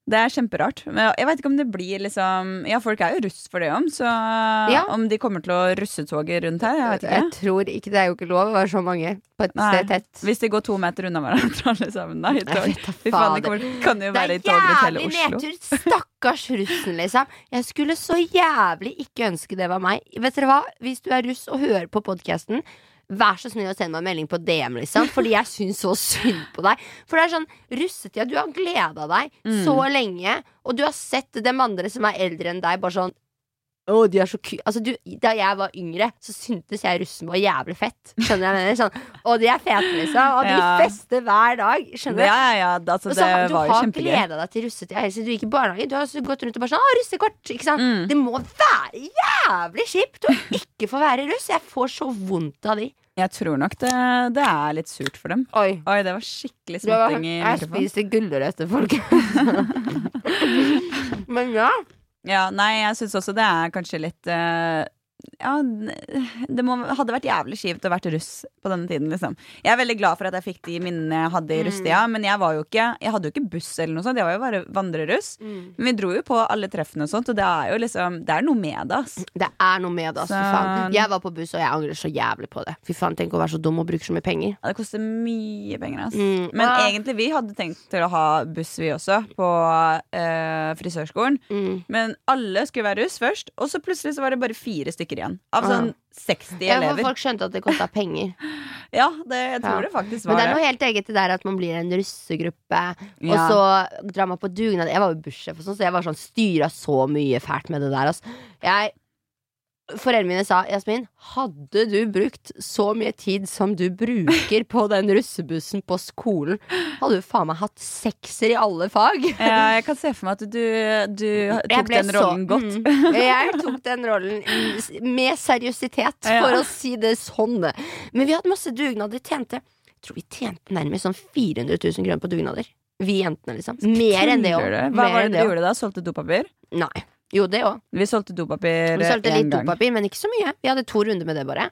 Det er kjemperart. Men jeg vet ikke om det blir liksom Ja, folk er jo russ for det om, så Ja. om de kommer til å russetoget rundt her, jeg vet Jeg tror ikke Det er jo ikke lov å være så mange på et Nei. sted tett. Hvis de går to meter unna hverandre alle sammen, da, i tog. Fy faen, det kommer, kan jo være i togret hele Oslo Det er jævlig nedtur! Stakkars russen, liksom. Jeg skulle så jævlig ikke ønske det var meg. Vet dere hva? Hvis du er russ og hører på podkasten, vær så snill å sende meg en melding på DM, liksom. Fordi jeg syns så synd på deg. For det er sånn, russetida, du har gleda deg Mm. så lenge, og du har sett dem andre som er eldre enn deg, bare sånn å, de er så ku... Altså, du, da jeg var yngre, så syntes jeg russen var jævlig fett. Skjønner jeg mener? Sånn, og de er fete, liksom. Og de Ja. fester hver dag. Skjønner du? Ja, ja, ja. Altså, det så du var har gleda deg til russetida helt siden du gikk i barnehage. Du har gått rundt og bare sånn 'Å, russekort!' Mm. Det må være jævlig kjipt å ikke få være russ. Jeg får så vondt av de. Jeg tror nok det, det er litt surt for dem. Oi. Oi, det var skikkelig smatting i jeg spiser gulrøtter, folkens. Men ja. Ja, nei, jeg syns også det er kanskje litt eh, Ja, det må, hadde vært jævlig kjipt å vært russ på denne tiden, liksom. Jeg er veldig glad for at jeg fikk de minnene jeg hadde i Mm. russetida, men jeg var jo ikke Jeg hadde jo ikke buss eller noe sånt, jeg var jo bare vandreruss. Men vi dro jo på alle treffene og sånt, og det er jo liksom Det er noe med det, ass. Det er noe med det, altså. Fy faen. Jeg var på buss, og jeg angrer så jævlig på det. Fy faen, Tenk å være så dum og bruke så mye penger. Ja, det koster mye penger, ass. Mm. Men ja. egentlig, vi hadde tenkt til å ha buss, vi også, på øh, frisørskolen. Mm. Men alle skulle være russ først, og så plutselig så var det bare fire stykker igjen. Av sånn 60 Ja, for folk skjønte at det kosta penger. Ja, det, jeg tror Ja. det faktisk var det Men det. er noe helt eget det der at man blir en russegruppe, og Ja. så drar man på dugnad. Jeg var jo bussjef, sånn, så jeg var sånn styra så mye fælt med det der. Altså. Jeg foreldrene mine sa Jasmin, hadde du brukt så mye tid som du bruker på den russebussen på skolen, hadde du faen meg hatt sekser i alle fag. Ja, jeg kan se for meg at du, du tok den rollen så- godt. Mm, jeg tok den rollen med seriøsitet, Ja. for å si det sånn. Men vi hadde masse dugnader. Tjente Jeg tror vi tjente nærmest sånn 400 000 kroner på dugnader. Vi jentene, liksom. Mer enn det òg. Hva var det du gjorde da? Solgte dopapir? Nei. Jo, det òg. Vi solgte dopapir Vi solgte litt gang. dopapir, men ikke så mye. Vi hadde to runder med det, bare.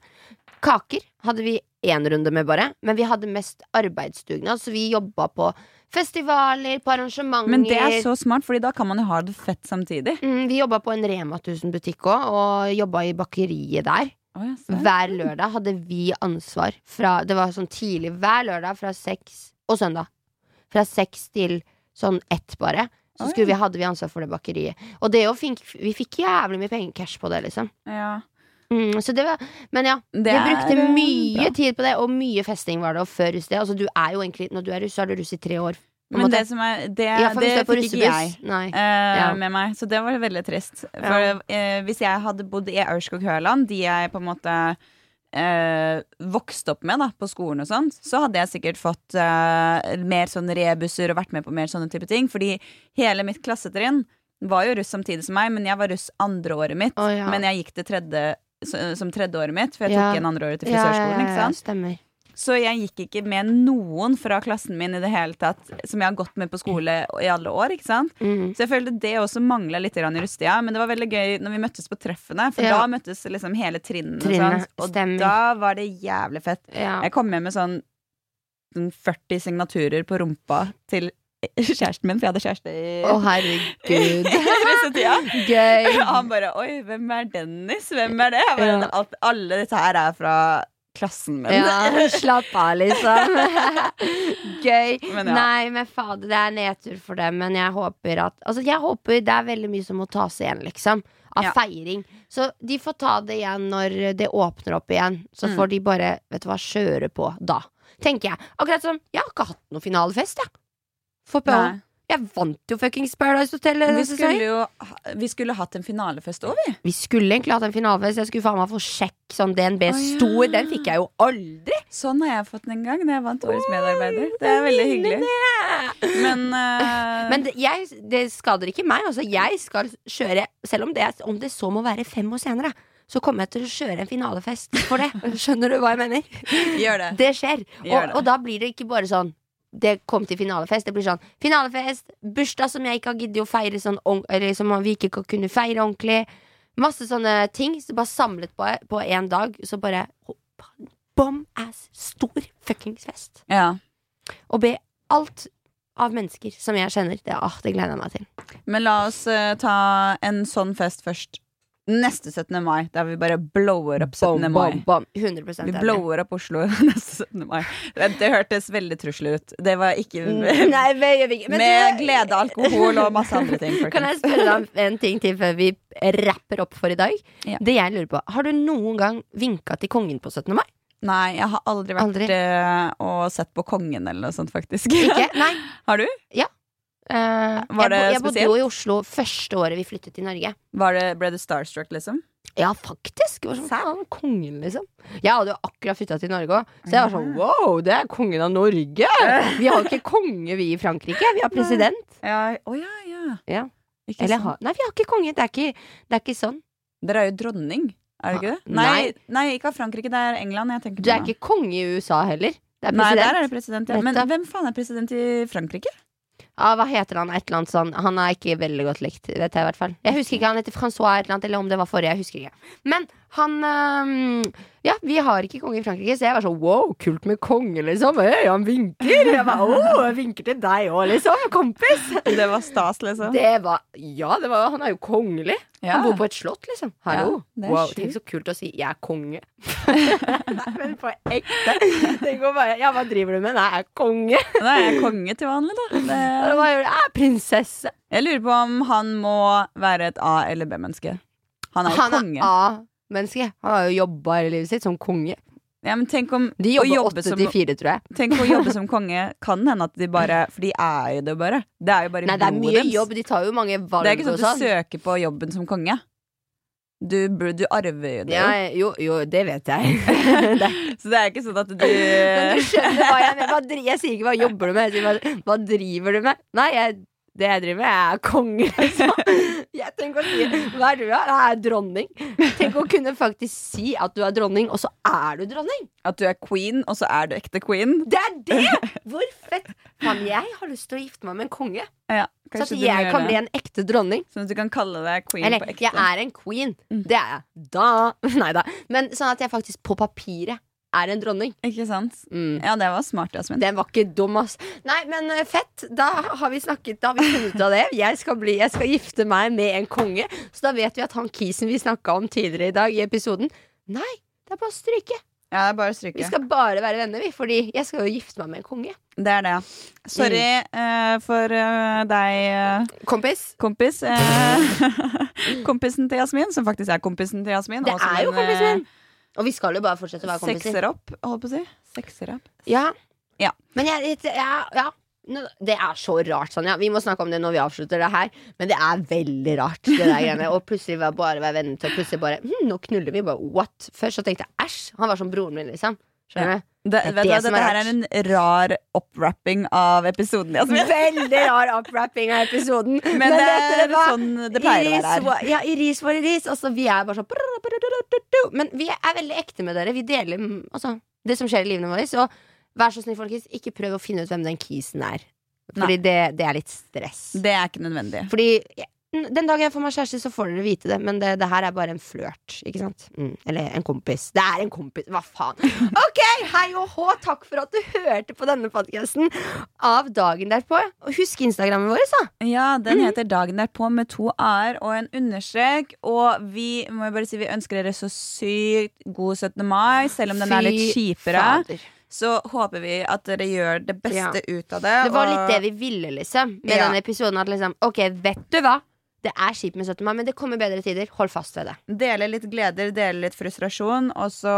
Kaker hadde vi én runde med, bare. Men vi hadde mest arbeidsdugnad, så vi jobba på festivaler, på arrangementer. Men det er så smart, Fordi da kan man jo ha det fett samtidig. mm, Vi jobba på en Rema 1000-butikk òg, og jobba i bakeriet der. Oh. Hver lørdag hadde vi ansvar fra Det var sånn tidlig hver lørdag fra seks Og søndag. Fra seks til sånn ett, bare. Så skulle vi, hadde vi ansvar for det bakeriet. Og det jo fikk, vi fikk jævlig mye penger cash på det, liksom. Ja. Mm, så det var, men ja, Det vi brukte eh, mye bra. tid på det, og mye festing var det. Og før russ det. Altså, du er jo egentlig, når du er russ, så er du russ i tre år. Men måte. det som er Det, hvis det fikk ikke jeg. Nei. uh, Ja. med meg. Så det var veldig trist. For Ja. eh, hvis jeg hadde bodd i Aurskog-Høland, de jeg på en måte eh, vokste opp med da, på skolen og sånt, så hadde jeg sikkert fått eh, mer sånn rebusser og vært med på mer sånne type ting. Fordi hele mitt klassetrinn var jo russ samtidig som meg, men jeg var russ andre året mitt. Oh, ja. Men jeg gikk det tredje som tredje året mitt, for jeg Ja. tok igjen andre året til Ja, ja, frisørskolen. ja, ikke ja, sant? stemmer. Så jeg gikk ikke med noen fra klassen min i det hele tatt som jeg har gått med på skole i alle år. ikke sant? Mm. Så jeg følte det også mangla litt i russetida. Men det var veldig gøy når vi møttes på treffene, for Ja. da møttes liksom hele trinnene. Trinne, og, sånt, og da var det jævlig fett. Ja. Jeg kom hjem med sånn, sånn 40 signaturer på rumpa til kjæresten min, for jeg hadde kjæreste i Å, herregud. russetida. Gøy. Og han bare 'oi, hvem er Dennis? Hvem er det?' Bare, Ja. alt, alle disse her er fra klassen min. Ja, slapp av, liksom. Gøy. Men ja. Nei, men fader, det er nedtur for dem, men jeg håper at Altså, jeg håper det er veldig mye som må tas igjen, liksom. Av Ja. feiring. Så de får ta det igjen når det åpner opp igjen. Så Mm. får de bare, vet du hva, kjøre på da. Tenker jeg. Akkurat som Jeg har ikke hatt noen finalefest, jeg. For på, Nei. Jeg vant jo fuckings Paradise Hotel. Vi skulle jo Vi skulle hatt en finalefest òg, vi. Vi skulle egentlig hatt en finalefest. Jeg skulle faen meg få sjekk sånn DNB Å, ja. stor. Den fikk jeg jo aldri. Sånn har jeg fått den en gang da jeg vant Årets medarbeider. Det er veldig hyggelig. Men, uh... Men det, jeg, det skader ikke meg. Altså, jeg skal kjøre, selv om det, om det så må være fem år senere, så kommer jeg til å kjøre en finalefest for det. Skjønner du hva jeg mener? gjør det. Det skjer. Og, det. og da blir det ikke bare sånn det kom til finalefest. Det blir sånn finalefest, bursdag som jeg ikke har giddet å feire sånn Eller som vi ikke kunne feire ordentlig. Masse sånne ting Så bare samlet på på én dag. Så bare bom ass stor fuckings fest. Ja. Og be alt av mennesker som jeg kjenner. Det, ah, det gleder jeg meg til. Men la oss uh, ta en sånn fest først. Neste 17. mai, der vi bare blower opp 17. Bom, mai. bom, bom. 100 Vi blower opp Oslo neste 17. mai. Det, det hørtes veldig trusselig ut. Det var ikke Nei, det gjør vi. Med du- glede, alkohol og masse andre ting. Kan jeg spørre deg en ting til før vi rapper opp for i dag? Ja. Det jeg lurer på Har du noen gang vinka til kongen på 17. mai? Nei, jeg har aldri vært Aldri. eh, og sett på Kongen eller noe sånt, faktisk. Ikke? Nei. Har du? Eh, Var det jeg, bo- jeg bodde jo i Oslo første året vi flyttet til Norge. Var det, ble du starstruck, liksom? Ja, faktisk. Var sånn, kongen, liksom. Jeg hadde jo akkurat flytta til Norge òg, så jeg var sånn wow, det er kongen av Norge! Vi har jo ikke konge, vi i Frankrike. Vi har president. Ja. oh, ja, ja. Ja. Eller sånn. nei, vi har ikke konge. Det er ikke, det er ikke sånn. Dere er jo dronning, er det ikke det? Nei. Nei, nei ikke av Frankrike, det er England jeg tenker på. Du er ikke konge i USA heller. Det er Nei, der er det president, ja. Men hvem faen er president i Frankrike? Ja, hva heter han? Et eller annet sånn Han er ikke veldig godt likt, vet jeg i hvert fall. Jeg husker ikke, Han heter Francois eller eller om det var forrige. Jeg husker ikke. Men han øhm, Ja, vi har ikke konge i Frankrike, så jeg var sånn wow, kult med konge, liksom. Hei, han vinker! Jeg bare, oh, jeg vinker til deg òg, liksom. Kompis! Det var stas, liksom. Det var Ja, det var, han er jo kongelig. Ja. Han bor på et slott, liksom. Hallo. Ja, det wow, tenk så kult å si 'jeg er konge'. Nei, men på ekte. Tenk å bare Ja, hva driver du med? Nei, jeg er konge. Nei, jeg er konge til vanlig, da. Det... du? Jeg er prinsesse. Jeg lurer på om han må være et A- eller B-menneske. Han er jo konge. er A-menneske. Han har jo jobba hele livet sitt som konge. Ja, men tenk om De jobber jobbe åtte til fire, tror jeg. Tenk å jobbe som konge kan hende at de bare For de er jo det bare. Det er jo bare Nei, det er mye deres. jobb. De tar jo mange valg Det er ikke sånn at sånn. du søker på jobben som konge. Du, du arver jo det. Ja, jo. jo, det vet jeg. Så det er ikke sånn at du Men du skjønner hva jeg mener. Jeg sier ikke hva jobber du med, jeg sier hva, hva driver du med? Nei, jeg, det jeg driver med, jeg er konge, liksom. Jeg tenker å si Hva er du, da? Jeg er dronning. Tenk å kunne faktisk si at du er dronning, og så er du dronning. At du er queen, og så er du ekte queen. Det er det! Hvor fett! Faen, jeg har lyst til å gifte meg med en konge. Ja, Så at jeg kan bli en ekte dronning. Sånn at du kan kalle deg queen Eller, på ekte. jeg er en queen. Mm. Det er jeg. Da Nei da. Men sånn at jeg faktisk på papiret er en dronning. Ikke sant? Mm. Ja, det var smart, Jasmin. Den var ikke dum, ass. Nei, men eh, fett. Da har vi snakket Da har vi funnet ut av det. Jeg skal, bli, jeg skal gifte meg med en konge. Så da vet vi at han kisen vi snakka om tidligere i dag i episoden Nei, det er bare å stryke. Ja, det er bare å Vi skal bare være venner, vi. Fordi jeg skal jo gifte meg med en konge. Det er det. Sorry Mm. uh, for uh, deg, uh, Kompis. kompis. Kompisen til Jasmin, som faktisk er kompisen til Jasmin. Det er jo kompisen min. Og vi skal jo bare fortsette å være kompiser. Sekser opp, holdt på å si. Sekser opp. Ja. Ja. Men jeg, ja, ja. Det er så rart, Sonja. Vi må snakke om det når vi avslutter det her. Men det er veldig rart. Det der greiene Og plutselig var bare være venner til Og plutselig bare hm, Nå knuller vi. Bare what? Først så tenkte jeg æsj. Han var som broren min, liksom. Skjønner du? Det, Det det er her er en rar opprapping av episoden, Altså. Veldig rar opprapping av episoden. Men, det vet er sånn det pleier å være her. Ja, Iris var for i. Altså, vi er bare sånn Men vi er veldig ekte med dere. Vi deler altså, det som skjer i livene våre. Så vær så snill, folkens, ikke prøv å finne ut hvem den kisen er. Fordi det, det er litt stress. Det er ikke nødvendig. Fordi den dagen jeg får meg kjæreste, så får dere vite det. Men det, det her er bare en flørt. Ikke sant? Mm, eller en kompis. Det er en kompis. Hva faen? Ok, hei og hå! Takk for at du hørte på denne podkasten av dagen derpå. Husk Instagrammen vår, da. Ja, den Mhm. heter Dagen derpå med to a-er og en understrek. Og vi må jo bare si vi ønsker dere så sykt god 17. mai, selv om den er litt kjipere. fader. Så håper vi at dere gjør det beste ut av det. Det var og- litt det vi ville, liksom. Med Ja. denne episoden. At liksom, ok, vet du hva? Det er kjipt med 17. mai, men det kommer bedre tider. Hold fast ved det. Dele litt gleder, dele litt frustrasjon, og så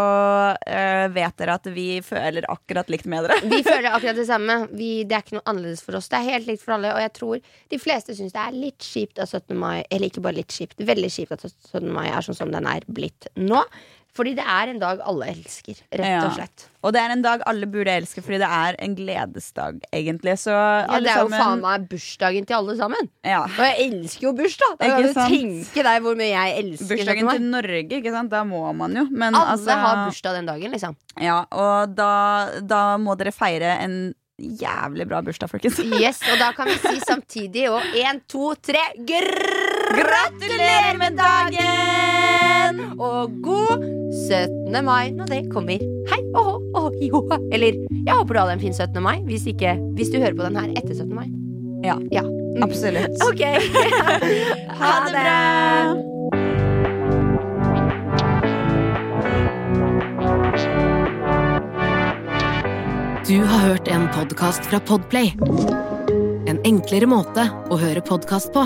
øh, vet dere at vi føler akkurat likt med dere. Vi føler akkurat det samme. Vi, det er ikke noe annerledes for oss. Det er helt likt for alle. Og jeg tror de fleste syns det er litt kjipt at 17. mai Eller ikke bare litt kjipt, veldig kjipt at 17. mai er sånn som den er blitt nå. Fordi det er en dag alle elsker, rett og slett. Og det er en dag alle burde elske, fordi det er en gledesdag, egentlig. Så Ja, det er jo sammen faen meg bursdagen til alle sammen. ja. Og jeg elsker jo bursdag! Da kan du tenke deg hvor mye jeg elsker Bursdagen til Norge, ikke sant? Da må man jo. Men Alle altså har bursdag den dagen, liksom. Ja, og da, da må dere feire en jævlig bra bursdag, folkens. Yes, Og da kan vi si samtidig og én, to, tre Gratulerer med dagen! Og god 17. mai når det kommer. Hei og hå og hi hå. Eller jeg håper du hadde en fin 17. mai. Hvis, ikke, hvis du hører på den her etter 17. mai. Ja, Ja. Mm. absolutt. Ok. Ha det bra! Du har hørt en podkast fra Podplay. En enklere måte å høre podkast på.